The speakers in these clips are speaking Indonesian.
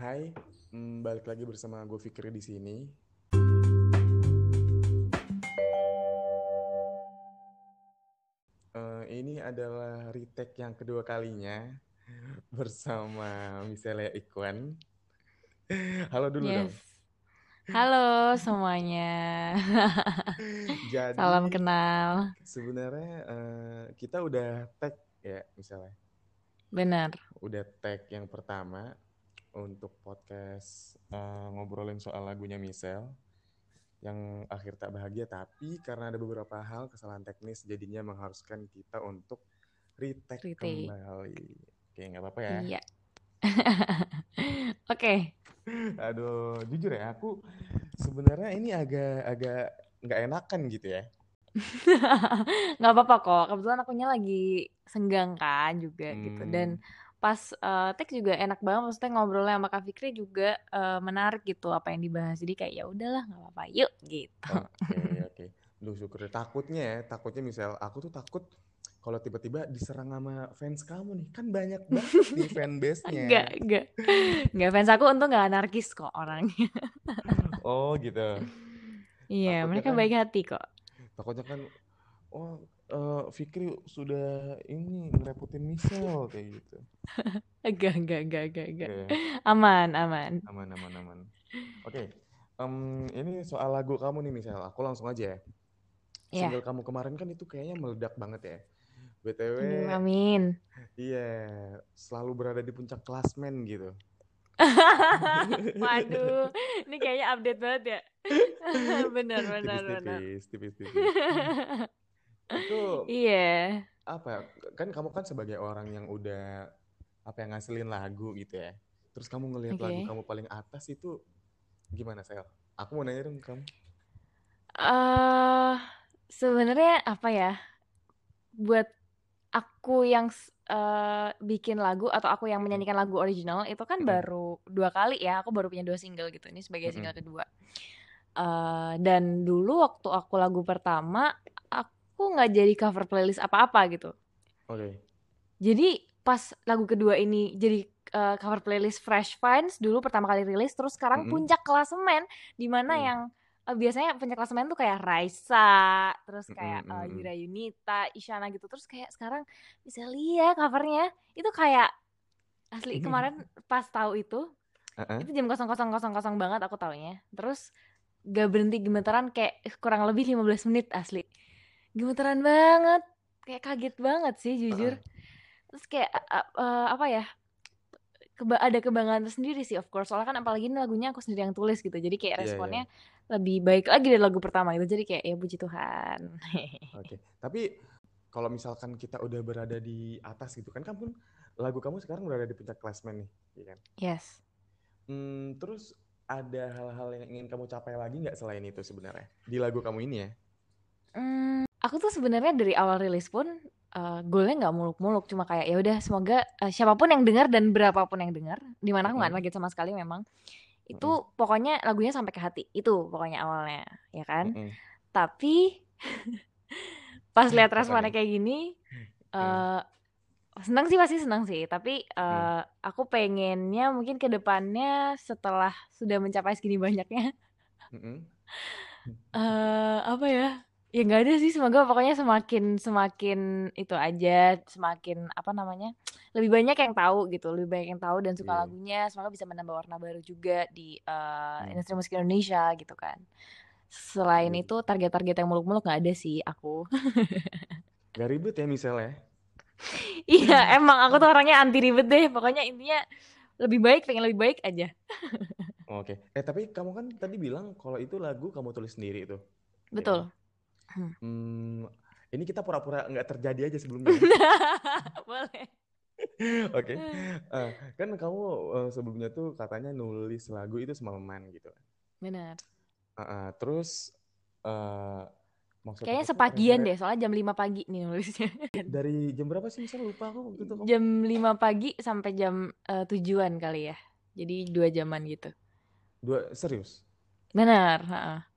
Hai, mm, balik lagi bersama gue Fikri di sini. Eh, ini adalah retake yang kedua kalinya bersama misalnya Ikwan. Halo dulu dong. Yes. Halo semuanya. Salam Jadi kenal. sebenarnya eh, kita udah tag ya misalnya, Benar. udah tag yang pertama untuk podcast eh, ngobrolin soal lagunya Michelle. yang akhir tak bahagia tapi karena ada beberapa hal kesalahan teknis jadinya mengharuskan kita untuk retake Retake. kembali. Oke, nggak apa-apa ya. Iya. Oke. Aduh, jujur ya, aku sebenarnya ini agak agak nggak enakan gitu ya. Nggak apa-apa kok. Kebetulan akunya lagi senggang kan juga gitu. Dan Hmm, pas eh tag juga enak banget. Maksudnya ngobrolnya sama Kak Fikri juga eh, menarik gitu apa yang dibahas. Jadi kayak ya udahlah nggak apa-apa. Yuk gitu. oke oke. Duh syukur deh. Takutnya ya, takutnya misal aku tuh takut kalau tiba-tiba diserang sama fans kamu nih, kan banyak banget nih Enggak, fanbase-nya. enggak. Enggak fans aku untung nggak anarkis kok orangnya. Oh gitu. Iya, mereka kan baik hati kok. takutnya kan oh eh, Fikri sudah ini ngerepotin Michelle kayak gitu Enggak, enggak, enggak, enggak, enggak. Oke, Aman, aman. aman aman aman oke em, ini soal lagu kamu nih Michelle aku langsung aja ya Ya. single kamu kemarin kan itu kayaknya meledak banget ya BTW Hmm, amin. iya selalu berada di puncak klasmen gitu Waduh, ini kayaknya update banget ya. Benar, benar, benar. tipis-tipis tipis-tipis itu Iya, apa ya, kan kamu kan sebagai orang yang udah apa yang ngasilin lagu gitu ya terus kamu ngelihat lagu oke. kamu paling atas itu gimana Sel? Aku mau nanya dong ke kamu eh sebenarnya apa ya? Buat aku yang eh, bikin lagu atau aku yang menyanyikan lagu original itu kan mm-mm, baru dua kali ya. Aku baru punya dua single gitu. Ini sebagai single kedua. Eh dan dulu waktu aku lagu pertama, aku nggak jadi cover playlist apa-apa gitu. Oke. Jadi pas lagu kedua ini jadi eh, cover playlist Fresh Finds dulu pertama kali rilis, terus sekarang Mm-mm, puncak klasemen di mana mm-mm, yang eh, biasanya puncak klasemen tuh kayak Raisa, terus kayak mm-mm, eh, mm-mm. Yura Yunita, Isyana gitu. Terus kayak sekarang bisa lihat covernya itu kayak asli kemarin pas tahu itu Uh-uh. itu jam 00.00 banget aku taunya. Terus gak berhenti gemetaran kayak kurang lebih 15 menit asli. Gemetaran banget. Kayak kaget banget sih jujur. Terus kayak uh, uh, apa ya? Keba ada kebanggaan tersendiri sih of course. Soalnya kan apalagi ini lagunya aku sendiri yang tulis gitu. Jadi kayak Iya, iya. responnya lebih baik lagi dari lagu pertama gitu. Jadi kayak ya puji Tuhan. Oke. Tapi kalau misalkan kita udah berada di atas gitu kan, kamu lagu kamu sekarang berada di puncak klasmen nih, ya kan? Yes. Hmm, terus ada hal-hal yang ingin kamu capai lagi nggak selain itu sebenarnya di lagu kamu ini ya? Hmm, aku tuh sebenarnya dari awal rilis pun uh, goalnya nggak muluk-muluk, cuma kayak ya udah semoga uh, siapa pun yang dengar dan berapapun yang dengar, di mana aku nggak target sama sekali memang, itu mm-mm, pokoknya lagunya sampai ke hati, itu pokoknya awalnya, ya kan? mm-mm. Tapi pas lihat responnya kayak gini, Hmm, uh, senang sih pasti senang sih, tapi hmm, uh, aku pengennya mungkin ke depannya setelah sudah mencapai segini banyaknya, mm-mm. eh apa ya? Ya nggak ada sih, semoga pokoknya semakin semakin itu aja, semakin apa namanya? Lebih banyak yang tahu gitu, lebih banyak yang tahu dan suka Iya. lagunya, semoga bisa menambah warna baru juga di Hmm, industri musik Indonesia gitu kan. Selain iya. itu target-target yang muluk-muluk nggak ada sih aku. Gak ribet ya misalnya? Iya, emang aku tuh orangnya anti ribet deh. Pokoknya intinya lebih baik, pengen lebih baik aja. Oke. Eh tapi kamu kan tadi bilang kalau itu lagu kamu tulis sendiri itu, ya kan? Betul. Hmm. Hmm, ini kita pura-pura nggak terjadi aja sebelumnya. ya. Boleh. Oke, Eh, kan kamu eh, sebelumnya tuh katanya nulis lagu itu semalaman gitu. Benar. Ah, ah, terus eh maksud Kayaknya sepagian deh, soalnya jam 5 pagi nih nulisnya. dari jam berapa sih misalnya lupa aku waktu itu kamu Jam 5 pagi sampai jam eh, tujuan kali ya. Jadi dua jaman gitu. dua serius Benar. heeh. dua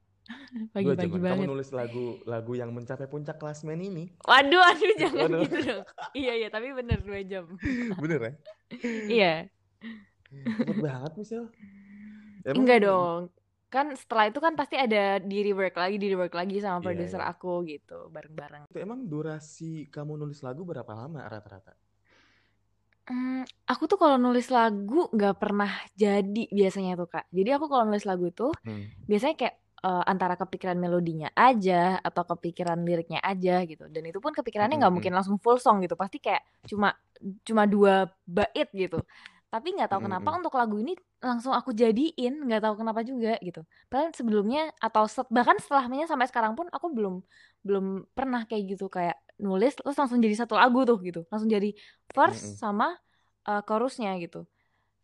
Pagi-pagi kamu banget. nulis lagu lagu yang mencapai puncak klasmen ini Waduh, aduh, jangan waduh gitu dong. Iya, iya, tapi bener dua jam. bener ya Iya. Cepet banget misal. Emang Enggak dong. Kan setelah itu kan pasti ada di rework lagi, di rework lagi sama Iya, produser iya. aku gitu, bareng-bareng. emang durasi kamu nulis lagu berapa lama rata-rata? Hmm, aku tuh kalau nulis lagu nggak pernah jadi biasanya tuh Kak. Jadi aku kalau nulis lagu itu Hmm. biasanya kayak eh, antara kepikiran melodinya aja atau kepikiran liriknya aja gitu. Dan itu pun kepikirannya nggak mungkin langsung full song gitu. Pasti kayak cuma cuma dua bait gitu. Tapi nggak tahu kenapa Mm-mm. untuk lagu ini langsung aku jadiin, nggak tahu kenapa juga gitu. Padahal sebelumnya atau set- bahkan setelahnya sampai sekarang pun aku belum belum pernah kayak gitu kayak nulis terus langsung jadi satu lagu tuh gitu. Langsung jadi verse Mm-mm. sama uh, chorusnya gitu.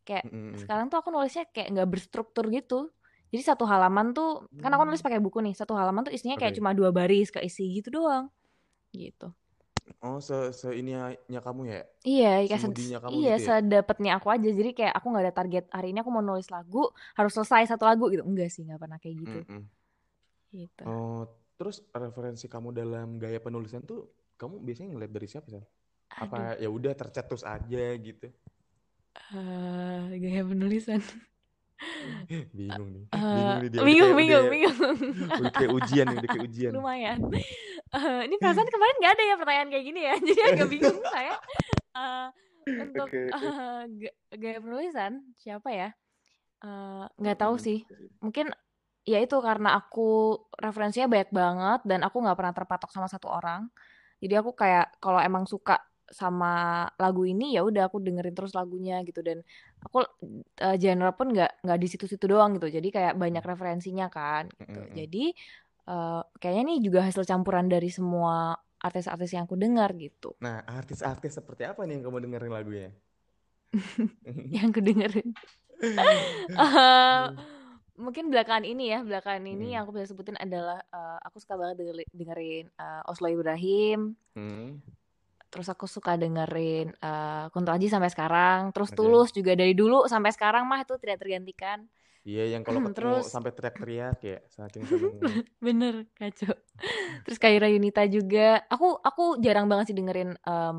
Kayak Mm-mm. sekarang tuh aku nulisnya kayak nggak berstruktur gitu. Jadi satu halaman tuh kan aku nulis pakai buku nih. Satu halaman tuh isinya kayak Oke. cuma dua baris keisi gitu doang. Gitu. Oh, se se ininya kamu ya? Iya, kayak Semudinya kamu iya gitu ya? sedapetnya aku aja. Jadi kayak aku nggak ada target hari ini aku mau nulis lagu harus selesai satu lagu gitu. Enggak sih, nggak pernah kayak gitu. Mm-mm. Gitu. Oh, terus referensi kamu dalam gaya penulisan tuh kamu biasanya ngeliat dari siapa sih? Apa ya udah tercetus aja gitu? eh, gaya penulisan. Bingung nih. Eh, Bingung nih dia. Udah bingung, kayak bingung, udah, bingung. kayak ujian nih, udah kayak ujian. Lumayan. Eh, ini perasaan kemarin nggak ada ya pertanyaan kayak gini ya. Jadi agak bingung saya. Eh, untuk eh, ga- gaya penulisan siapa ya? Eh, nggak tahu Mm-mm. sih. Mungkin ya itu karena aku referensinya banyak banget dan aku nggak pernah terpatok sama satu orang. Jadi aku kayak kalau emang suka sama lagu ini ya udah aku dengerin terus lagunya gitu dan aku eh, genre pun nggak nggak di situ-situ doang gitu. Jadi kayak banyak referensinya kan gitu. Mm-mm. Jadi eh, kayaknya ini juga hasil campuran dari semua artis-artis yang aku dengar gitu. Nah, artis-artis seperti apa nih yang kamu dengerin lagunya? Yang aku dengerin. Eh, mungkin belakangan ini ya, belakangan ini Mm. yang aku bisa sebutin adalah eh, aku suka banget dengerin, dengerin eh, Oslo Ibrahim, Hmm. Terus aku suka dengerin eh, Kunto Aji sampai sekarang, terus Oke. Tulus juga dari dulu sampai sekarang mah itu tidak tergantikan. Iya, yang kalau ketemu Terus sampai teriak-teriak ya, saking bener kacau. Terus Kaira Yunita juga, aku aku jarang banget sih dengerin em,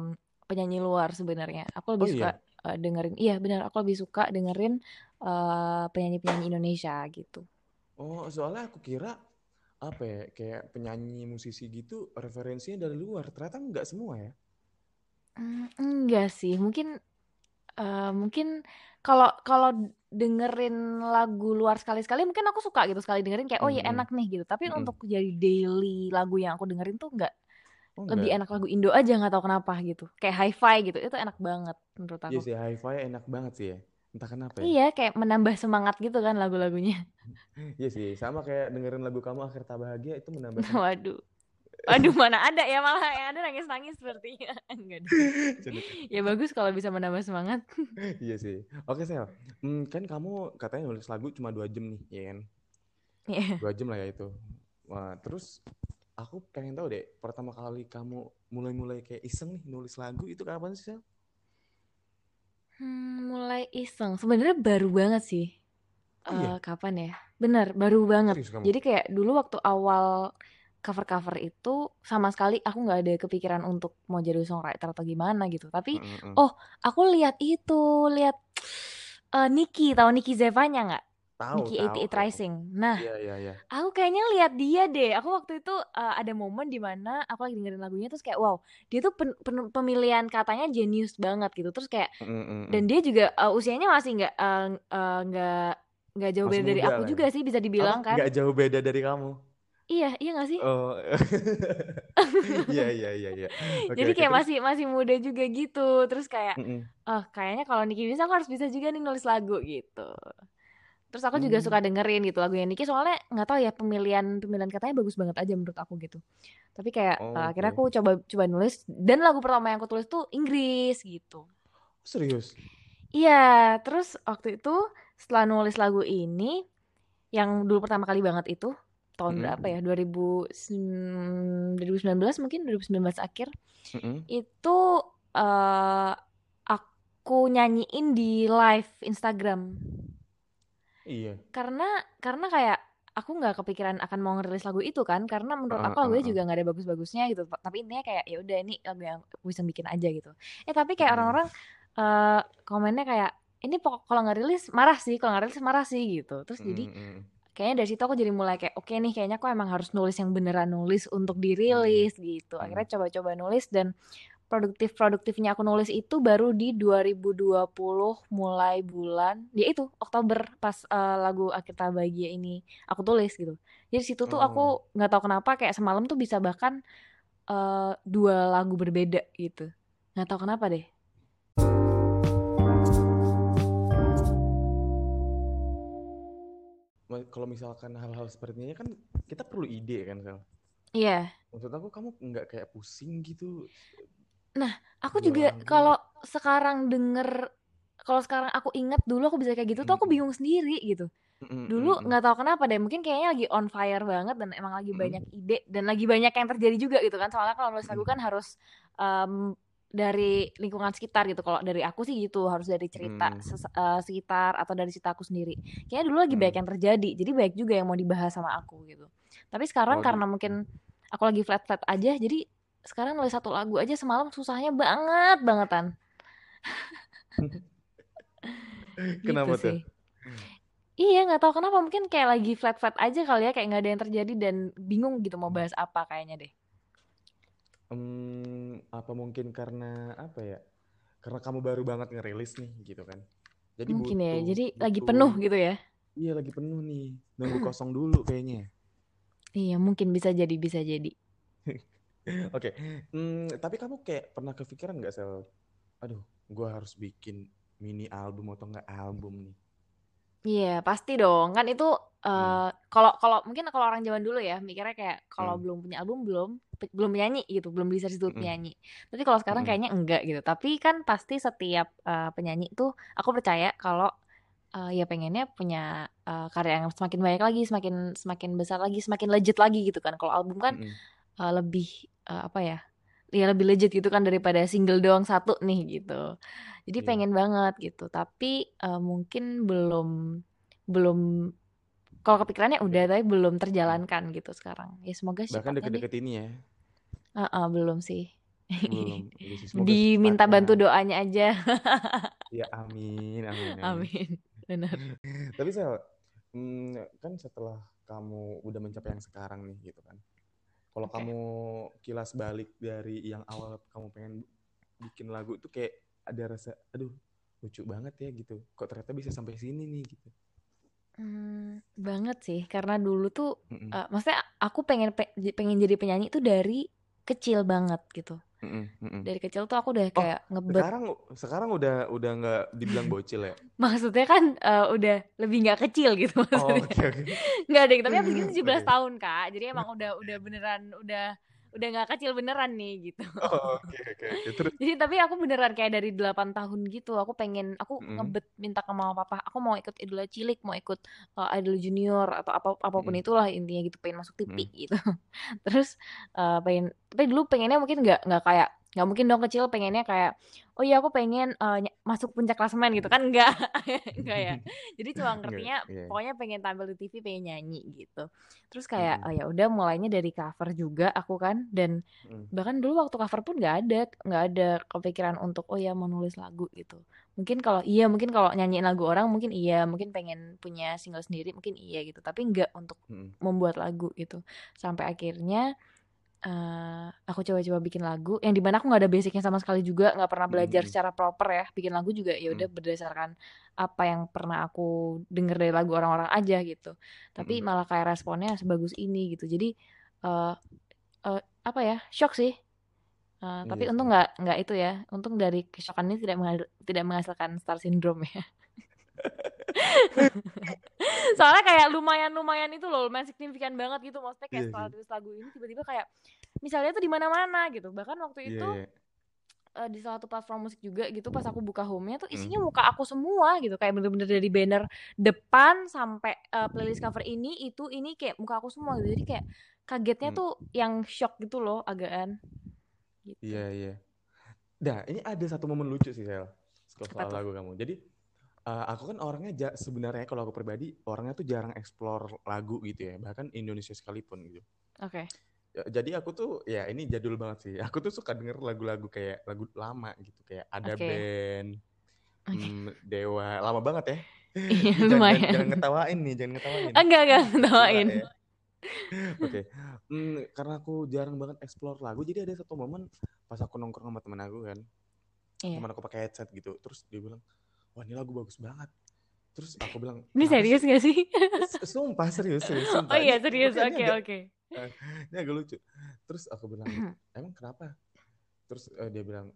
penyanyi luar sebenarnya. Aku Oh lebih suka iya, eh, dengerin, iya benar, aku lebih suka dengerin eh, penyanyi-penyanyi Indonesia gitu. oh soalnya aku kira apa ya, kayak penyanyi musisi gitu referensinya dari luar. Ternyata nggak semua ya. Hmm, enggak sih, mungkin eh, mungkin kalau kalau dengerin lagu luar sekali-sekali mungkin aku suka gitu sekali dengerin kayak oh ya enak nih gitu. Tapi untuk jadi daily lagu yang aku dengerin tuh enggak Oh lebih enggak. enak lagu Indo aja nggak tahu kenapa gitu. Kayak hi-fi gitu. Itu enak banget menurut Iya aku. sih, hi-fi enak banget sih ya. Entah kenapa ya. Iya, kayak menambah semangat gitu kan lagu-lagunya. Iya sih, sama kayak dengerin lagu kamu akhir tak bahagia itu menambah semangat. Waduh. Waduh, mana ada ya malah yang ada nangis-nangis sepertinya. Enggak. Ya bagus kalau bisa menambah semangat. Iya sih. Oke Sel, Hmm, kan kamu katanya nulis lagu cuma dua jam nih, ya kan? Iya. Dua jam lah ya itu. Wah, terus aku pengen tahu deh, pertama kali kamu mulai-mulai kayak iseng nih nulis lagu itu kapan sih Sel? Hmm, mulai iseng. Sebenarnya baru banget sih. Oh iya, Eh, kapan ya? Bener, baru banget. serius kamu? Jadi kayak dulu waktu awal cover-cover itu sama sekali aku nggak ada kepikiran untuk mau jadi songwriter atau gimana gitu. Tapi Mm-mm. oh, aku lihat itu, lihat eh Niki, tahu Niki Zevanya nggak? Tahu, Niki 88 tahu. Rising. Nah, Iya, iya, iya. aku kayaknya lihat dia deh. Aku waktu itu eh, ada momen di mana aku lagi dengerin lagunya terus kayak wow, dia tuh pen- pen- pemilihan katanya jenius banget gitu. Terus kayak Mm-mm. dan dia juga eh, usianya masih nggak eh, eh, nggak nggak jauh Masih beda dari aku lah ya. juga sih bisa Apa? dibilang kan. Nggak jauh beda dari kamu? Iya, iya nggak sih? Oh, iya, iya, iya, iya. Jadi kayak masih masih muda juga gitu. Terus kayak Mm-mm. oh kayaknya kalau Niki bisa aku harus bisa juga nih nulis lagu gitu. Terus aku juga suka Hmm. dengerin gitu lagunya Niki soalnya nggak tahu ya pemilihan pemilihan katanya bagus banget aja menurut aku gitu. Tapi kayak Oh, eh, akhirnya aku coba coba nulis dan lagu pertama yang aku tulis tuh Inggris gitu. Serius? Iya, terus waktu itu setelah nulis lagu ini yang dulu pertama kali banget itu tahun Mm-mm. berapa ya? 2000, 2019 mungkin 2019 akhir Mm-mm. itu eh aku nyanyiin di live Instagram Iya. karena karena kayak aku nggak kepikiran akan mau ngerilis lagu itu kan karena menurut aku lagunya heeh, juga nggak ada bagus-bagusnya gitu tapi intinya kayak ya udah ini lagu yang aku bisa bikin aja gitu eh tapi kayak Mm-mm. orang-orang eh komennya kayak ini pokok kalau nggak rilis marah sih kalau nggak rilis marah sih gitu terus jadi Mm, mm, kayaknya dari situ aku jadi mulai kayak oke nih kayaknya aku emang harus nulis yang beneran nulis untuk dirilis gitu. Hmm. akhirnya coba-coba nulis dan produktif produktifnya aku nulis itu baru di 2020 mulai bulan ya itu Oktober pas eh, lagu akhir tak bahagia ini aku tulis gitu. Jadi situ tuh Oh. aku nggak tahu kenapa kayak semalam tuh bisa bahkan eh, dua lagu berbeda gitu. Nggak tahu kenapa deh Kalau misalkan hal-hal seperti ini kan kita perlu ide kan, Sel. iya Maksud aku kamu nggak kayak pusing gitu. Aku Dua juga kalau sekarang denger kalau sekarang aku inget dulu aku bisa kayak gitu tuh aku Mm. bingung sendiri gitu. Mm, Dulu mm, mm. nggak tahu kenapa deh, mungkin kayaknya lagi on fire banget dan emang lagi Mm. banyak ide dan lagi banyak yang terjadi juga gitu kan. Soalnya kalau lagu Mm. kan harus em, dari lingkungan sekitar gitu. Kalau dari aku sih gitu, harus dari cerita Mm. ses- eh, sekitar atau dari cerita aku sendiri. Kayaknya dulu lagi Mm. banyak yang terjadi, jadi banyak juga yang mau dibahas sama aku gitu. Tapi sekarang Oh, karena gitu. mungkin aku lagi flat-flat aja, jadi sekarang nulis satu lagu aja semalam susahnya banget bangetan. Kenapa gitu tuh? sih. Iya nggak tahu kenapa mungkin kayak lagi flat-flat aja kali ya kayak nggak ada yang terjadi dan bingung gitu mau bahas apa kayaknya deh. Hmm, apa mungkin karena apa ya? Karena kamu baru banget ngerilis nih gitu kan. Jadi Mungkin ya. butuh Jadi lagi butuh penuh gitu ya. Iya, lagi penuh nih. Nunggu kosong dulu kayaknya. Iya mungkin bisa jadi bisa jadi. Oke. Hmm, tapi kamu kayak pernah kepikiran nggak sel? Aduh, gua harus bikin mini album atau nggak album nih? Iya pasti dong kan itu Hmm. eh, kalau kalau mungkin kalau orang zaman dulu ya mikirnya kayak kalau Hmm. belum punya album belum belum penyanyi gitu belum bisa disebut Mm-mm. penyanyi. Tapi kalau sekarang Mm-mm. kayaknya enggak gitu. Tapi kan pasti setiap eh, penyanyi tuh aku percaya kalau eh, ya pengennya punya eh, karya yang semakin banyak lagi, semakin semakin besar lagi, semakin legit lagi gitu kan. Kalau album kan Mm-mm. eh, lebih eh, apa ya? Ya lebih legit gitu kan daripada single doang satu nih gitu. Jadi Iya. pengen banget gitu. Tapi eh, mungkin belum belum kalau kepikirannya udah tapi belum terjalankan gitu sekarang. Ya semoga Bahkan cepatnya deh. deket-deket ini ya. Ah, ah, belum sih. Belum. Semoga Diminta bantu doanya aja. Ya amin, amin, amin. Amin. Benar. Tapi Sel, hmm, kan setelah kamu udah mencapai yang sekarang nih gitu kan. Kalau Oke. kamu kilas balik dari yang awal kamu pengen bikin lagu itu kayak ada rasa, aduh lucu banget ya gitu. Kok ternyata bisa sampai sini nih gitu. Hmm, banget sih karena dulu tuh Mm-mm, eh, maksudnya aku pengen pe- pengen jadi penyanyi tuh dari kecil banget gitu. mm-mm, mm-mm. Dari kecil tuh aku udah Oh, kayak ngebet. sekarang sekarang udah udah nggak dibilang bocil ya? Maksudnya kan eh, udah lebih nggak kecil gitu Oh, maksudnya. oke oke. Nggak deh, tapi abis gitu 17 Oke. tahun kak. Jadi emang udah udah beneran udah udah nggak kecil beneran nih gitu. Oh, oke oke oke. Terus Jadi tapi aku beneran kayak dari 8 tahun gitu. Aku pengen aku mm-mm, ngebet minta ke mama papa. Aku mau ikut idola cilik, mau ikut uh, idol junior atau apa apa pun mm-mm, itulah intinya gitu pengen masuk TV mm-mm, gitu. Terus uh, pengen tapi dulu pengennya mungkin nggak nggak kayak nggak mungkin dong kecil pengennya kayak oh iya aku pengen uh, masuk puncak klasemen gitu kan? Enggak enggak ya. Jadi cuma ngertinya iya. pokoknya pengen tampil di TV pengen nyanyi gitu. Terus kayak Mm-mm, oh ya udah mulainya dari cover juga aku kan dan mm-mm, bahkan dulu waktu cover pun nggak ada nggak ada kepikiran untuk oh ya mau nulis lagu gitu. Mungkin kalau iya mungkin kalau nyanyiin lagu orang mungkin iya mungkin pengen punya single sendiri mungkin iya gitu tapi nggak untuk mm-mm, membuat lagu gitu. Sampai akhirnya eh, aku coba-coba bikin lagu yang di mana aku nggak ada basicnya sama sekali juga nggak pernah belajar mm-mm, secara proper ya bikin lagu juga ya udah mm-mm, berdasarkan apa yang pernah aku denger dari lagu orang-orang aja gitu. Tapi mm-mm. malah kayak responnya sebagus ini gitu. Jadi eh eh, apa ya shock sih. Eh, tapi Iya untung nggak nggak itu ya untung dari kesyokan ini tidak menghal- tidak menghasilkan star syndrome ya soalnya kayak lumayan lumayan itu loh lumayan signifikan banget gitu maksudnya kayak Iya setelah tulis lagu ini tiba-tiba kayak misalnya tuh di mana-mana gitu bahkan waktu Iya itu iya. eh, di salah satu platform musik juga gitu pas aku buka home-nya tuh isinya Mm. muka aku semua gitu kayak bener-bener dari banner depan sampai eh, playlist cover ini itu ini kayak muka aku semua gitu jadi kayak kagetnya Mm. tuh yang shock gitu loh agaan gitu Iya iya. Nah, ini ada satu momen lucu sih, Sel. Soal lagu kamu. Jadi, eh, aku kan orangnya ja- sebenarnya kalau aku pribadi, orangnya tuh jarang explore lagu gitu ya, bahkan Indonesia sekalipun gitu. oke Ya, jadi aku tuh, ya ini jadul banget sih. Aku tuh suka denger lagu-lagu kayak lagu lama gitu, kayak ada oke band, Oke. Hmm, Dewa lama banget ya. Iya, Ih, jangan, jangan, lumayan. ngetawain nih, jangan ngetawain. Enggak, enggak ngetawain. ya. Oke, Hmm, karena aku jarang banget explore lagu, jadi ada satu momen pas aku nongkrong sama temen aku kan, Iya. temen aku pakai headset gitu, terus dia bilang, wah ini lagu bagus banget. Terus aku bilang, Ini serius gak sih? Sumpah serius, serius, Oh sumpah. iya, Ini serius. Oke, oke. eh, ini agak lucu. Terus aku bilang, emang kenapa? Terus eh, dia bilang,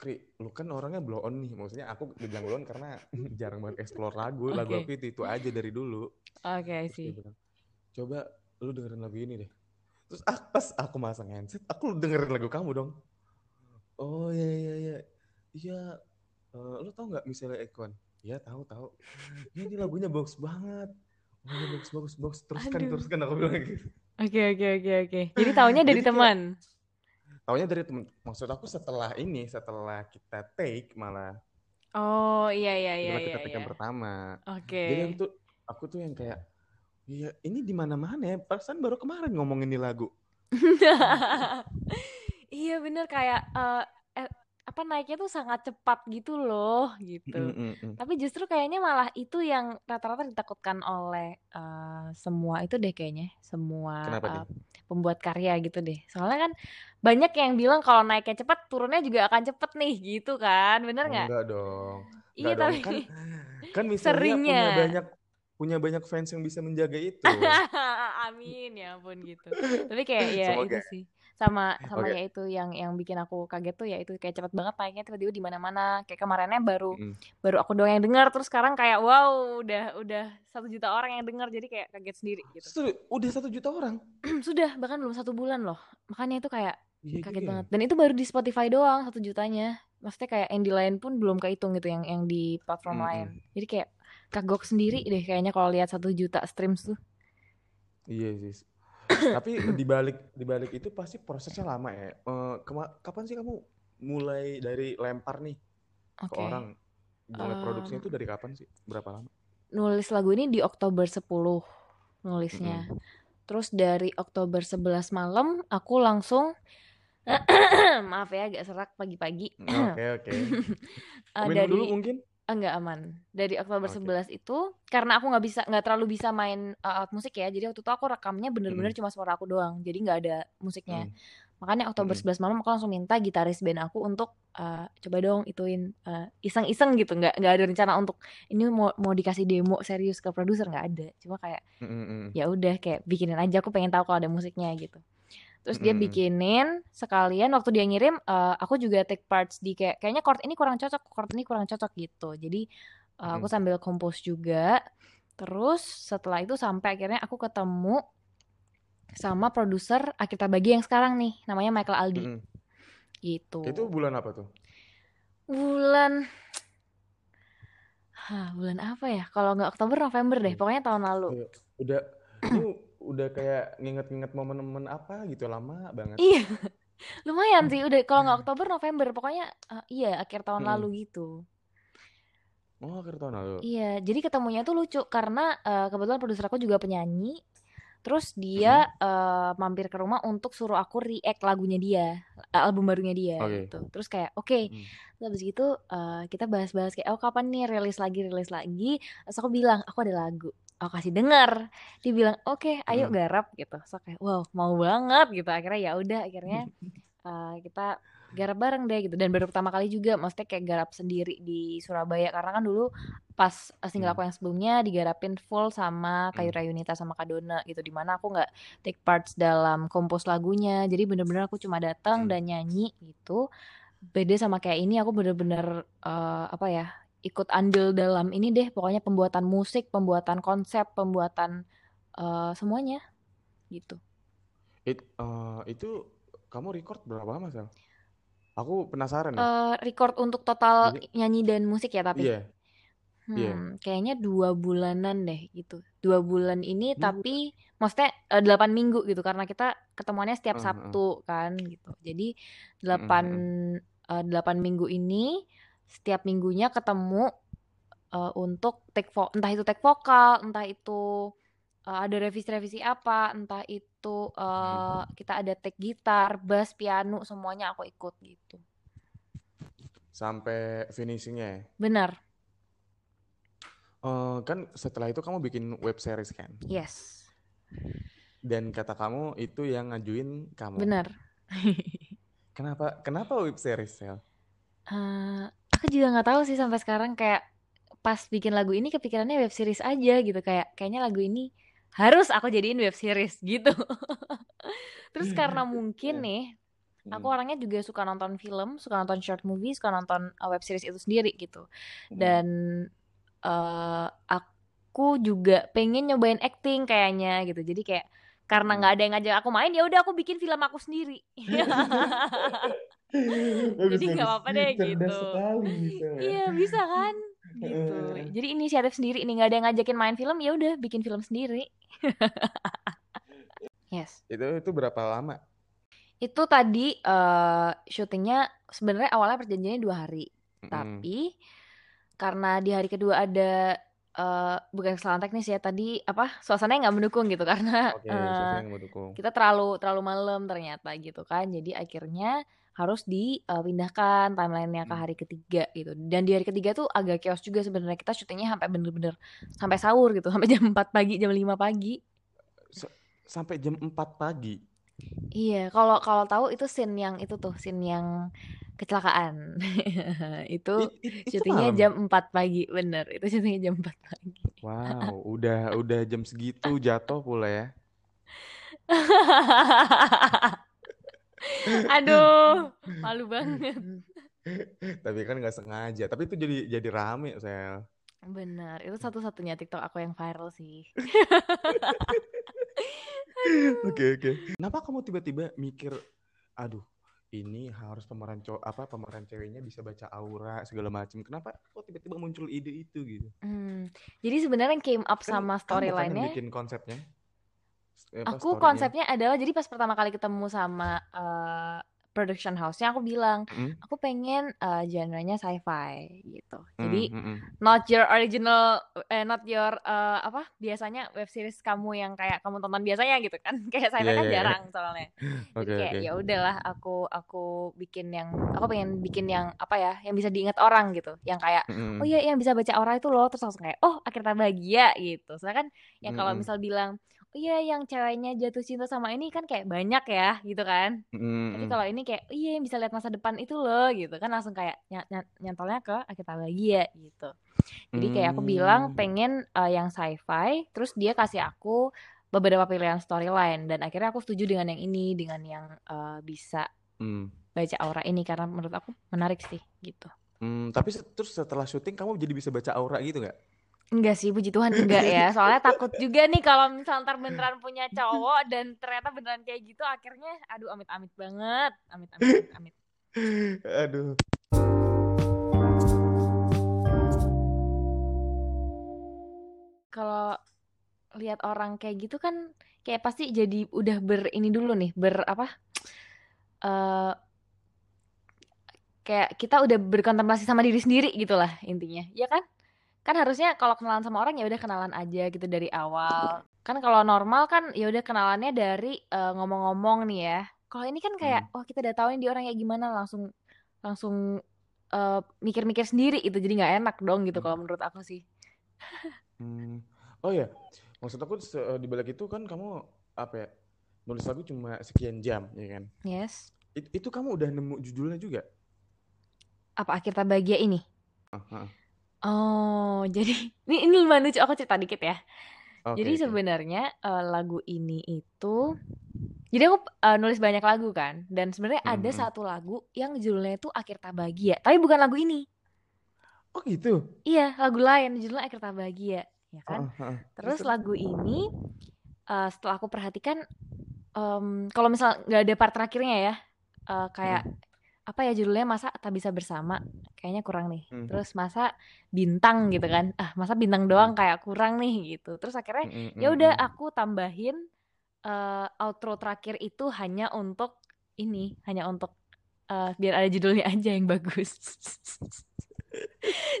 Kri, lu kan orangnya blow on nih. Maksudnya aku dibilang blow on karena jarang banget explore lagu. Lagu Oke. aku itu, itu aja dari dulu. Oke, see. bilang, coba lu dengerin lagu ini deh. Terus ah, pas aku masang handset, aku dengerin lagu kamu dong. Oh iya iya iya. Iya, eh, lu tau nggak misalnya Ekon? Iya tahu tahu. Ya, ini lagunya bagus banget. Oh iya bagus bagus bagus. Teruskan Aduh. teruskan aku bilang gitu. Oke, oke, oke, oke. Jadi taunya dari Jadi kayak teman. taunya dari temen. Maksud aku setelah ini, setelah kita take malah Oh, iya, iya, iya, setelah iya, kita take iya. yang pertama. Oke. Jadi aku tuh aku tuh yang kayak Iya, ini di mana-mana ya. Perasaan baru kemarin ngomongin di lagu. Iya bener kayak eh, apa naiknya tuh sangat cepat gitu loh gitu. Mm, mm, mm. Tapi justru kayaknya malah itu yang rata-rata ditakutkan oleh eh, semua itu deh kayaknya semua Kenapa tuh? pembuat karya gitu deh. Soalnya kan banyak yang bilang kalau naiknya cepat turunnya juga akan cepet nih gitu kan, bener nggak? enggak dong. Iya tapi Kan kan misalnya punya seringnya. banyak punya banyak fans yang bisa menjaga itu. Amin ya ampun gitu. Tapi kayak ya Semoga. itu sih sama sama Oke. ya itu yang yang bikin aku kaget tuh ya itu kayak cepet banget naiknya tiba-tiba di mana-mana kayak kemarinnya baru Mm. baru aku doang yang dengar terus sekarang kayak wow udah udah satu juta orang yang dengar jadi kayak kaget sendiri gitu Udah satu juta orang. sudah bahkan belum satu bulan loh makanya itu kayak Iya kaget ya. banget dan itu baru di Spotify doang satu jutanya maksudnya kayak yang di lain pun belum kehitung gitu yang yang di platform Mm, lain mm. jadi kayak kagok sendiri deh kayaknya kalau lihat satu juta streams tuh Iya sih. Tapi di balik di balik itu pasti prosesnya lama ya. Kema- kapan sih kamu mulai dari lempar nih ke oke orang? Mulai produksinya Em, itu dari kapan sih? Berapa lama? nulis lagu ini di Oktober 10 nulisnya. Mm-mm. Terus dari Oktober 11 malam aku langsung maaf ya agak serak pagi-pagi. Oke oke. Eh, Minum dulu dari mungkin? Enggak aman. Dari Oktober Oke. 11 itu karena aku nggak bisa nggak terlalu bisa main uh, alat musik ya. Jadi waktu itu aku rekamnya bener-bener Mm-mm. cuma suara aku doang. Jadi nggak ada musiknya. Mm. Makanya Oktober Mm-mm. 11 malam aku langsung minta gitaris band aku untuk uh, coba dong ituin uh, iseng-iseng gitu. Nggak nggak ada rencana untuk ini mau mau dikasih demo serius ke produser nggak ada. Cuma kayak Mm-mm. ya udah kayak bikinin aja aku pengen tahu kalau ada musiknya gitu terus dia Mm-mm. bikinin sekalian waktu dia ngirim eh, aku juga take parts di kayak kayaknya chord ini kurang cocok chord ini kurang cocok gitu jadi eh, aku Mm-mm. sambil compose juga terus setelah itu sampai akhirnya aku ketemu sama produser Akita Bagi yang sekarang nih namanya Michael Aldi Mm-mm. gitu Itu bulan apa tuh? bulan Hah, bulan apa ya kalau nggak Oktober November deh Iya. pokoknya tahun lalu Iya. Udah udah kayak nginget-nginget momen-momen apa gitu lama banget. iya. Lumayan sih udah kalau nggak Oktober November pokoknya eh, iya akhir tahun lalu gitu. Oh, akhir tahun lalu. iya jadi ketemunya tuh lucu karena eh, kebetulan produser aku juga penyanyi terus dia eh, mampir ke rumah untuk suruh aku react lagunya dia album barunya dia Oke. gitu. Terus kayak oke. Mm. Terus habis gitu eh, kita bahas-bahas kayak oh kapan nih rilis lagi rilis lagi? Terus aku bilang aku ada lagu aku kasih denger. Dia bilang oke ayo Mm. garap gitu. So kayak wow mau banget gitu. Akhirnya ya udah akhirnya eh, kita garap bareng deh gitu. Dan baru pertama kali juga maksudnya kayak garap sendiri di Surabaya. Karena kan dulu pas single aku yang sebelumnya digarapin full sama Kayu Mm. Rayunita sama Kadona gitu. Di mana aku nggak take parts dalam kompos lagunya. Jadi bener-bener aku cuma datang dan nyanyi gitu. Beda sama kayak ini aku bener-bener eh, apa ya ikut andil dalam ini deh pokoknya pembuatan musik pembuatan konsep pembuatan eh, semuanya gitu It, eh, itu kamu record berapa lama, Sel? Aku penasaran ya. Eh, record untuk total Jadi, nyanyi dan musik ya tapi iya, iya. Hmm, kayaknya dua bulanan deh gitu. Dua bulan ini bulan. tapi maksudnya delapan minggu gitu karena kita ketemuannya setiap heeh. Sabtu kan gitu. Jadi delapan delapan minggu ini setiap minggunya ketemu eh, untuk take vo entah itu take vokal, entah itu eh, ada revisi-revisi apa, entah itu eh, kita ada take gitar, bass, piano, semuanya aku ikut gitu. sampai finishingnya ya? Benar. Eh, kan setelah itu kamu bikin web series kan? Yes. Dan kata kamu itu yang ngajuin kamu. Benar. Kenapa? Kenapa web series, Sel? Eh, aku juga nggak tahu sih sampai sekarang kayak pas bikin lagu ini kepikirannya web series aja gitu kayak kayaknya lagu ini harus aku jadiin web series gitu. Terus karena mungkin nih aku Hmm, orangnya juga suka nonton film, suka nonton short movie, suka nonton uh, web series itu sendiri gitu. hmm, Dan eh aku juga pengen nyobain acting kayaknya gitu. Jadi kayak karena hmm. nggak ada yang ngajak aku main ya udah aku bikin film aku sendiri. Jadi nggak apa-apa deh Cerdas gitu. sekali, ya. Iya bisa kan gitu. Jadi inisiatif sendiri nih nggak ada yang ngajakin main film ya udah bikin film sendiri. Yes. Itu itu berapa lama? Itu tadi eh syutingnya sebenarnya awalnya perjanjiannya dua hari. Mm-mm. Tapi karena di hari kedua ada eh bukan kesalahan teknis ya tadi apa suasananya nggak mendukung gitu karena Oke, eh suasana yang mendukung. kita terlalu terlalu malam ternyata gitu kan. Jadi akhirnya harus dipindahkan timelinenya ke Hmm. hari ketiga gitu. Dan di hari ketiga tuh agak chaos juga sebenarnya kita syutingnya sampai bener-bener sampai sahur gitu, sampai jam 4 pagi, jam 5 pagi. S- Sampai jam 4 pagi. Iya, kalau kalau tahu itu scene yang itu tuh, scene yang kecelakaan. itu It- it- itu syutingnya malam. jam 4 pagi, bener. Itu syutingnya jam 4 pagi. Wow, udah udah jam segitu jatuh pula ya. Aduh, malu banget. Tapi kan nggak sengaja. Tapi itu jadi jadi rame, Sel. Benar, itu satu-satunya TikTok aku yang viral sih. Oke, oke. Kenapa kamu tiba-tiba mikir, aduh, ini harus pemeran cowok apa pemeran ceweknya bisa baca aura segala macam. Kenapa kok tiba-tiba muncul ide itu gitu? Hmm, jadi sebenarnya yang came up Kan sama kan storyline-nya, bikin konsepnya, apa aku storynya. konsepnya adalah jadi pas pertama kali ketemu sama eh, production house-nya aku bilang, Mm, aku pengen eh, genre-nya sci-fi gitu. mm, Jadi mm, mm. not your original, eh, not your eh, apa biasanya web series kamu yang kayak kamu tonton biasanya gitu kan, kayak sci-fi Iya, kan iya, iya. jarang soalnya. Jadi Oke, kayak oke. ya udahlah aku aku bikin yang aku pengen bikin yang apa ya yang bisa diingat orang gitu yang kayak Mm, oh iya yang bisa baca aura itu loh terus langsung kayak oh akhirnya bahagia gitu soalnya kan yang kalau mm, misal bilang iya yang ceweknya jatuh cinta sama ini kan kayak banyak ya gitu kan mm, tapi mm. kalau ini kayak iya yang bisa lihat masa depan itu loh gitu kan langsung kayak ny- ny- nyantolnya ke akhirnya bahagia gitu jadi kayak aku bilang Hmm, pengen eh, yang sci-fi terus dia kasih aku beberapa pilihan storyline dan akhirnya aku setuju dengan yang ini dengan yang eh, bisa mm. baca aura ini karena menurut aku menarik sih gitu Hmm, tapi terus setelah syuting kamu jadi bisa baca aura gitu nggak? Enggak sih, puji Tuhan enggak ya. Soalnya takut juga nih kalau misal ntar beneran punya cowok dan ternyata beneran kayak gitu akhirnya aduh amit-amit banget. Amit-amit amit. Aduh. Kalau lihat orang kayak gitu kan kayak pasti jadi udah ber ini dulu nih, ber apa? eh kayak kita udah berkontemplasi sama diri sendiri gitu lah intinya. Ya kan? Kan harusnya kalau kenalan sama orang ya udah kenalan aja gitu dari awal. Kan kalau normal kan ya udah kenalannya dari eh, ngomong-ngomong nih ya. Kalau ini kan kayak Hmm. oh kita udah tahu nih dia orang kayak gimana langsung langsung eh, mikir-mikir sendiri itu jadi nggak enak dong gitu Hmm. kalau menurut aku sih. Hmm. Oh ya, maksud aku se- di balik itu kan kamu apa ya? Nulis lagu cuma sekian jam, ya kan? Yes. It- itu kamu udah nemu judulnya juga? Apa akhir bahagia ini? Ah, ah. Oh, jadi ini ini lumayan lucu aku cerita dikit ya. Jadi oke. sebenarnya eh, lagu ini itu jadi aku eh, nulis banyak lagu kan dan sebenarnya Hmm, ada hmm. satu lagu yang judulnya itu Akhir Tak Bahagia, tapi bukan lagu ini. Oh gitu. Iya, lagu lain judulnya Akhir Tak Bahagia, ya kan? Ah, ah. Terus lagu ini eh, setelah aku perhatikan em, kalau misal nggak ada part terakhirnya ya eh, kayak Hmm, apa ya judulnya masa tak bisa bersama? Kayaknya kurang nih. Hmm, terus masa bintang gitu kan. Ah masa bintang hmm, doang kayak kurang nih gitu. Terus akhirnya hmm, hmm, ya udah hmm. aku tambahin eh, outro terakhir itu hanya untuk ini hanya untuk eh, biar ada judulnya aja yang bagus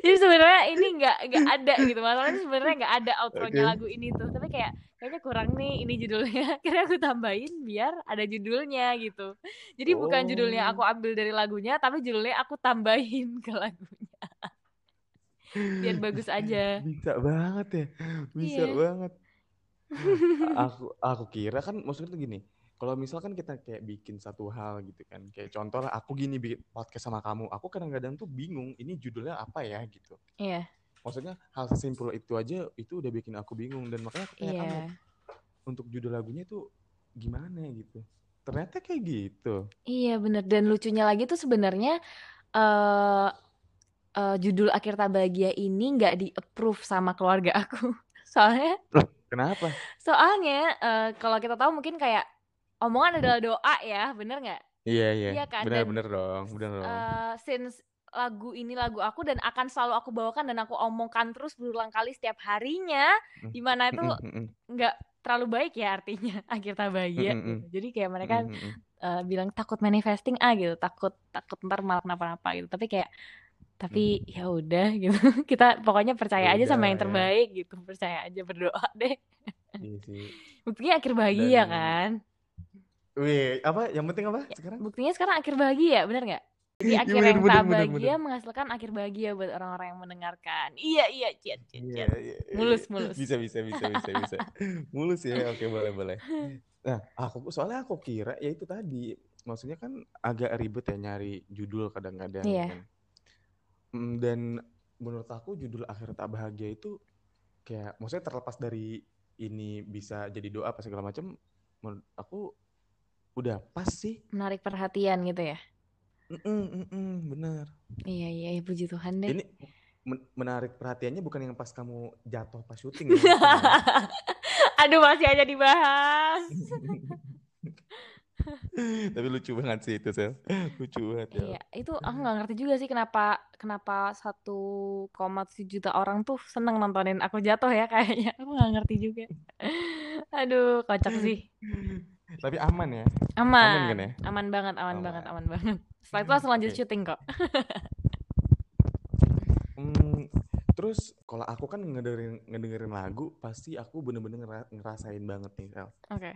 Jadi sebenarnya ini nggak nggak ada gitu masalahnya sebenarnya nggak ada outronya Oke. lagu ini tuh tapi kayak kayaknya kurang nih ini judulnya akhirnya aku tambahin biar ada judulnya gitu jadi bukan judulnya aku Oh. ambil dari lagunya tapi judulnya aku tambahin ke lagunya biar bagus aja Bisa banget ya. Bisa Iya. banget. Aku aku kira kan maksudnya tuh gini. Kalau misalkan kita kayak bikin satu hal gitu kan. Kayak contoh lah aku gini bikin podcast sama kamu. Aku kadang-kadang tuh bingung ini judulnya apa ya gitu. iya Maksudnya hal sesimpel itu aja itu udah bikin aku bingung dan makanya aku tanya iya kamu untuk judul lagunya tuh gimana gitu. Ternyata kayak gitu. iya bener dan lucunya lagi tuh sebenarnya eh eh, judul akhir tak bahagia ini nggak di approve sama keluarga aku soalnya Loh, kenapa? soalnya eh, kalau kita tahu mungkin kayak omongan adalah doa ya bener nggak? Iya, iya. Iya kan, dan Benar-benar dong, benar dong. eh, since lagu ini lagu aku dan akan selalu aku bawakan dan aku omongkan terus berulang kali setiap harinya Hmm. di mana itu mm-mm, nggak terlalu baik ya artinya akhir bahagia gitu. jadi kayak mereka eh, bilang takut manifesting ah gitu. Takut takut ntar malah kenapa-napa gitu. Tapi kayak tapi ya udah gitu. Kita pokoknya percaya Ya aja sama yang ya. terbaik gitu. Percaya aja berdoa deh. Iya sih. buktinya akhir bahagia Dan- kan Wih, apa? Yang penting apa Ya, sekarang? buktinya sekarang akhir bahagia bener nggak jadi Iya, akhir bener, yang bener, tak bener, bahagia bener. menghasilkan akhir bahagia buat orang-orang yang mendengarkan iya iya ciat ciat Iya, ciat iya, iya, mulus mulus Bisa, bisa, bisa, bisa, bisa. Mulus ya, oke boleh, boleh. Nah, aku soalnya aku kira ya itu tadi, maksudnya kan agak ribet ya nyari judul kadang-kadang Iya. kan. Mm, Dan menurut aku judul akhir tak bahagia itu kayak, maksudnya terlepas dari ini bisa jadi doa apa segala macam, menurut aku udah pas sih. menarik perhatian gitu ya Mm-mm, mm-mm, bener. iya iya iya, puji Tuhan deh Ini men- menarik perhatiannya bukan yang pas kamu jatuh pas syuting ya. aduh masih aja dibahas Tapi lucu banget sih itu, Sel. Lucu banget ya. iya itu aku nggak ngerti juga sih kenapa kenapa 1,7 juta orang tuh seneng nontonin aku jatuh ya kayaknya aku nggak ngerti juga aduh kocak sih Tapi aman ya. aman Aman kan ya? aman banget aman, banget Aman. aman banget setelah itu langsung lanjut syuting kok Hmm, terus kalau aku kan ngedengerin ngedengerin lagu pasti aku bener-bener ngera- ngerasain banget nih, Sel. oke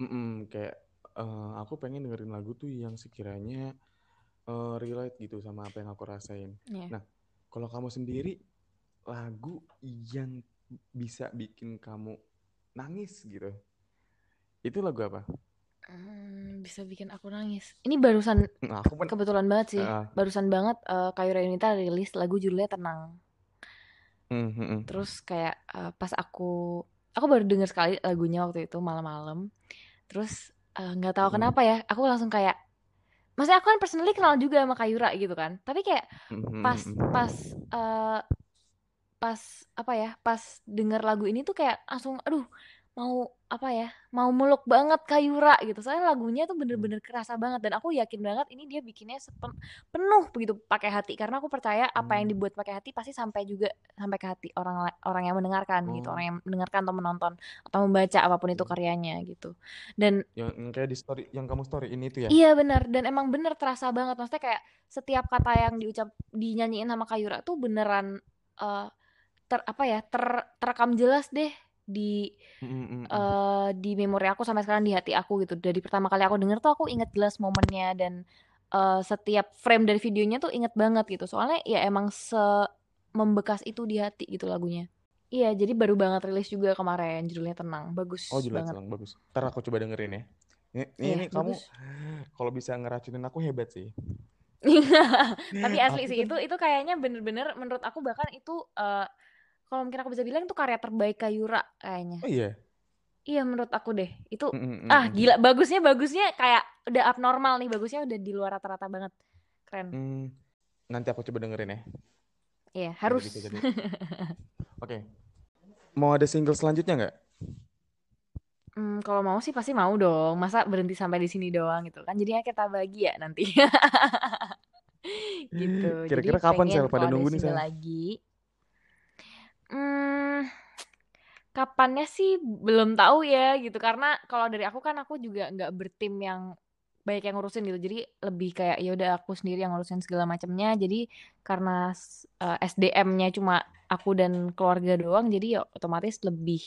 Mm-mm, kayak eh, aku pengen dengerin lagu tuh yang sekiranya eh, relate gitu sama apa yang aku rasain. Iya. Nah, kalau kamu sendiri lagu yang bisa bikin kamu nangis gitu. Itu lagu apa? Hmm, bisa bikin aku nangis ini barusan Nah, aku kan kebetulan banget sih Heeh. barusan banget eh, Kayura Yunita rilis lagu judulnya Tenang Mm, mm, mm. terus kayak eh, pas aku aku baru denger sekali lagunya waktu itu malam-malam terus eh, nggak tahu Mm. kenapa ya aku langsung kayak maksudnya aku kan personally kenal juga sama Kayura gitu kan tapi kayak Mm, mm, pas pas eh, pas apa ya pas denger lagu ini tuh kayak langsung aduh mau apa ya mau muluk banget Kayura gitu soalnya lagunya tuh bener-bener kerasa banget dan aku yakin banget ini dia bikinnya sepen- penuh begitu pakai hati karena aku percaya apa yang Hmm. dibuat pakai hati pasti sampai juga sampai ke hati orang orang yang mendengarkan gitu Oh. orang yang mendengarkan atau menonton atau membaca apa pun itu Hmm. karyanya gitu dan Yang, kayak di story yang kamu story ini tuh ya. Iya benar dan emang bener terasa banget maksudnya kayak setiap kata yang diucap dinyanyiin sama Kayura tuh beneran eh, ter apa ya ter terekam jelas deh di Mm, mm, mm, mm. eh, di memori aku sampai sekarang di hati aku gitu dari pertama kali aku denger tuh aku inget jelas momennya dan eh, setiap frame dari videonya tuh inget banget gitu soalnya ya emang se membekas itu di hati gitu lagunya iya jadi baru banget rilis juga kemarin judulnya tenang bagus Oh jelas banget Lang, bagus. Ntar aku coba dengerin ya. Ini, ini, ini kamu kalau bisa ngeracunin aku hebat sih. tapi asli sih itu itu kayaknya bener-bener menurut aku bahkan itu eh, kalau mungkin aku bisa bilang itu karya terbaik Kayura kayaknya Oh iya. iya menurut aku deh itu Mm, mm, ah mm, gila bagusnya bagusnya kayak udah abnormal nih bagusnya udah di luar rata-rata banget keren mm. Nanti aku coba dengerin ya. iya harus. Oke. Mau ada single selanjutnya nggak? Hmm, kalau mau sih pasti mau dong masa berhenti sampai di sini doang gitu kan jadinya kita bagi ya nanti gitu Kira-kira kapan, Sel? Pada nunggu nih, Sel? lagi hmm, kapannya sih belum tahu ya gitu. Karena kalau dari aku kan aku juga nggak bertim yang banyak yang ngurusin gitu. Jadi lebih kayak ya udah aku sendiri yang ngurusin segala macamnya. Jadi karena uh, eh, SDM-nya cuma aku dan keluarga doang jadi ya otomatis lebih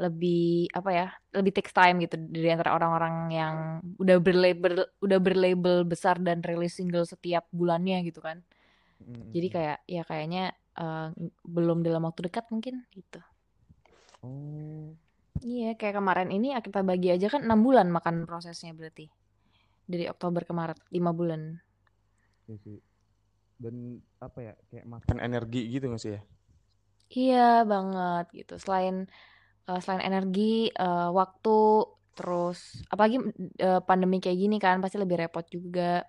lebih apa ya lebih takes time gitu dari antara orang-orang yang udah berlabel udah berlabel besar dan rilis single setiap bulannya gitu kan. Mm-hmm. jadi kayak ya kayaknya uh, belum dalam waktu dekat mungkin gitu. Oh. Iya kayak kemarin ini kita bagi aja kan enam bulan makan prosesnya berarti. Dari Oktober ke Maret lima bulan. Iya sih. Dan apa ya kayak makan energi gitu nggak sih ya? Iya banget gitu. Selain uh, selain energi uh, waktu terus apalagi uh, pandemi kayak gini kan pasti lebih repot juga.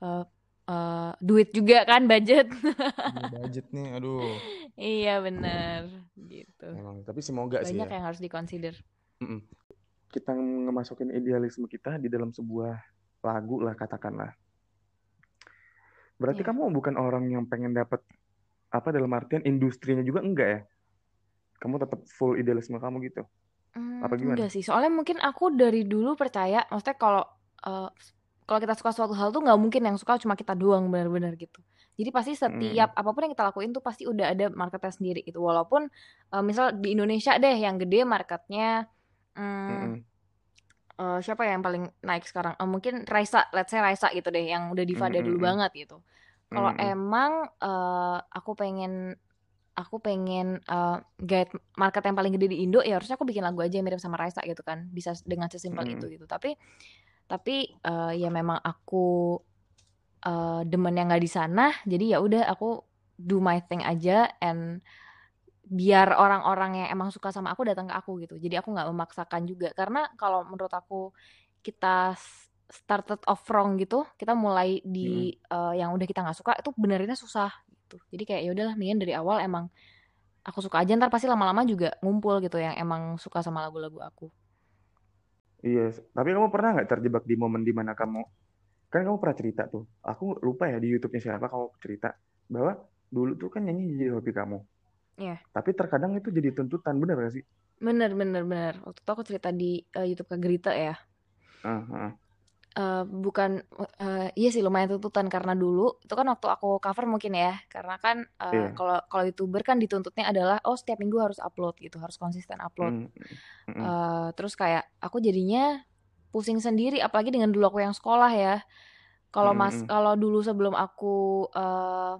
Uh, uh, duit juga kan budget budget nih aduh iya benar gitu Emang, tapi semoga banyak sih banyak ya. yang harus dikonsider mm -mm. kita ngemasukin idealisme kita di dalam sebuah lagu lah katakanlah. Berarti yeah. kamu bukan orang yang pengen dapat apa dalam artian industrinya juga enggak ya? Kamu tetap full idealisme kamu gitu? Hmm, apa gimana? Enggak sih, soalnya mungkin aku dari dulu percaya, maksudnya kalau uh, kalau kita suka suatu hal tuh nggak mungkin yang suka cuma kita doang benar-benar gitu. Jadi pasti setiap hmm. apa pun yang kita lakuin tuh pasti udah ada marketnya sendiri gitu. Walaupun uh, misal di Indonesia deh yang gede marketnya, hmm, hmm uh, siapa ya yang paling naik sekarang? Uh, mungkin Raisa, let's say Raisa gitu deh, yang udah diva mm -hmm. dulu banget gitu. Kalau mm -hmm. emang uh, aku pengen aku pengen uh, guide market yang paling gede di Indo ya harusnya aku bikin lagu aja yang mirip sama Raisa gitu kan bisa dengan sesimpel mm -hmm. itu gitu tapi tapi uh, ya memang aku uh, demen yang nggak di sana jadi ya udah aku do my thing aja and biar orang-orang yang emang suka sama aku datang ke aku gitu. Jadi aku nggak memaksakan juga. Karena kalau menurut aku kita started off wrong gitu kita mulai di hmm. uh, yang udah kita nggak suka itu benerinnya susah gitu. Jadi kayak ya udahlah mendingan dari awal emang aku suka aja ntar pasti lama-lama juga ngumpul gitu yang emang suka sama lagu-lagu aku iya yes. tapi kamu pernah nggak terjebak di momen di mana kamu kan kamu pernah cerita tuh aku lupa ya di YouTube-nya siapa kamu cerita bahwa dulu tuh kan nyanyi jadi hobi kamu Iya. Tapi terkadang itu jadi tuntutan, bener gak sih? Bener, bener, bener. Waktu itu aku cerita di uh, YouTube Kak Gerita ya. Uh, uh. Uh, bukan, uh, iya sih lumayan tuntutan karena dulu itu kan waktu aku cover mungkin ya, karena kan uh, kalau yeah. kalau youtuber kan dituntutnya adalah oh setiap minggu harus upload gitu, harus konsisten upload. Mm, mm, Uh, terus kayak aku jadinya pusing sendiri, apalagi dengan dulu aku yang sekolah ya. Kalau mas, kalau dulu sebelum aku uh,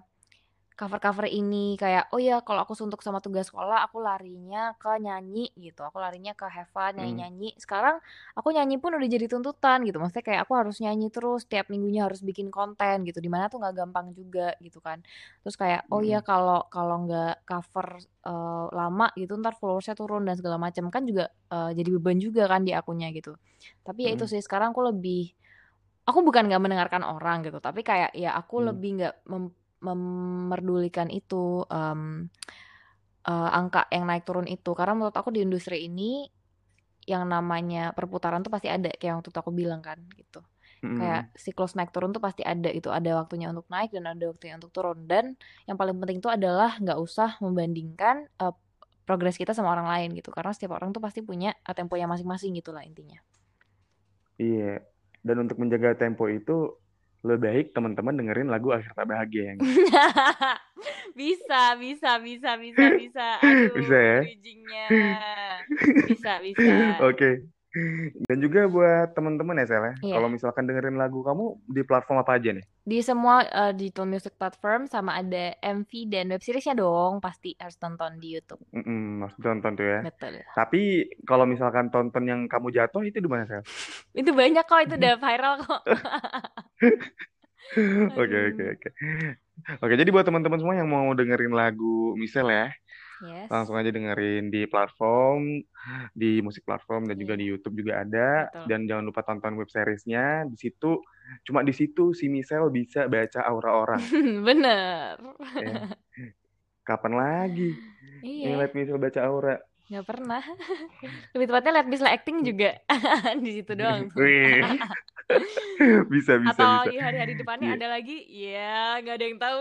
cover-cover ini kayak oh ya kalau aku suntuk sama tugas sekolah aku larinya ke nyanyi gitu. Aku larinya ke fun nyanyi nyanyi hmm. sekarang aku nyanyi pun udah jadi tuntutan gitu. Maksudnya kayak aku harus nyanyi terus tiap minggunya harus bikin konten gitu. Di mana tuh nggak gampang juga gitu kan. Terus kayak oh ya kalau kalau nggak cover uh, lama gitu ntar followersnya turun dan segala macam. Kan juga uh, jadi beban juga kan di akunnya gitu. Tapi ya itu sih sekarang aku lebih aku bukan nggak mendengarkan orang gitu. Tapi kayak ya aku hmm. lebih nggak memerdulikan itu um, uh, angka yang naik turun itu. Karena menurut aku di industri ini yang namanya perputaran tuh pasti ada kayak waktu itu aku bilang kan gitu. Hmm. kayak siklus naik turun tuh pasti ada itu ada waktunya untuk naik dan ada waktunya untuk turun. Dan yang paling penting itu adalah nggak usah membandingkan uh, progres kita sama orang lain gitu. Karena setiap orang tuh pasti punya tempo yang masing-masing gitulah intinya. Iya. Dan untuk menjaga tempo itu lebih baik teman-teman dengerin lagu akhir tak bahagia yang bisa bisa bisa bisa bisa. Aduh, bisa ya? bisa bisa. Oke. okay. Dan juga buat teman-teman ya Sel ya, yeah. kalau misalkan dengerin lagu kamu di platform apa aja nih? Di semua uh, digital music platform sama ada MV dan web seriesnya dong, pasti harus tonton di YouTube. Mm -mm, harus tonton tuh ya. Betul. Tapi kalau misalkan tonton yang kamu jatuh itu di mana Sel? itu banyak kok, itu udah viral kok. Oke oke oke. Oke, jadi buat teman-teman semua yang mau dengerin lagu Misel ya, Yes. Langsung aja dengerin di platform, di musik platform dan juga iya. di YouTube juga ada. Betul. Dan jangan lupa tonton web seriesnya. Di situ, cuma di situ si Michelle bisa baca aura orang. Bener. Ya. Kapan lagi iya. ngeliat Michelle baca aura? Gak pernah. Lebih tepatnya lihat Michelle acting juga di situ doang. bisa bisa Atau bisa. hari-hari depannya yeah. ada lagi? Ya, nggak ada yang tahu.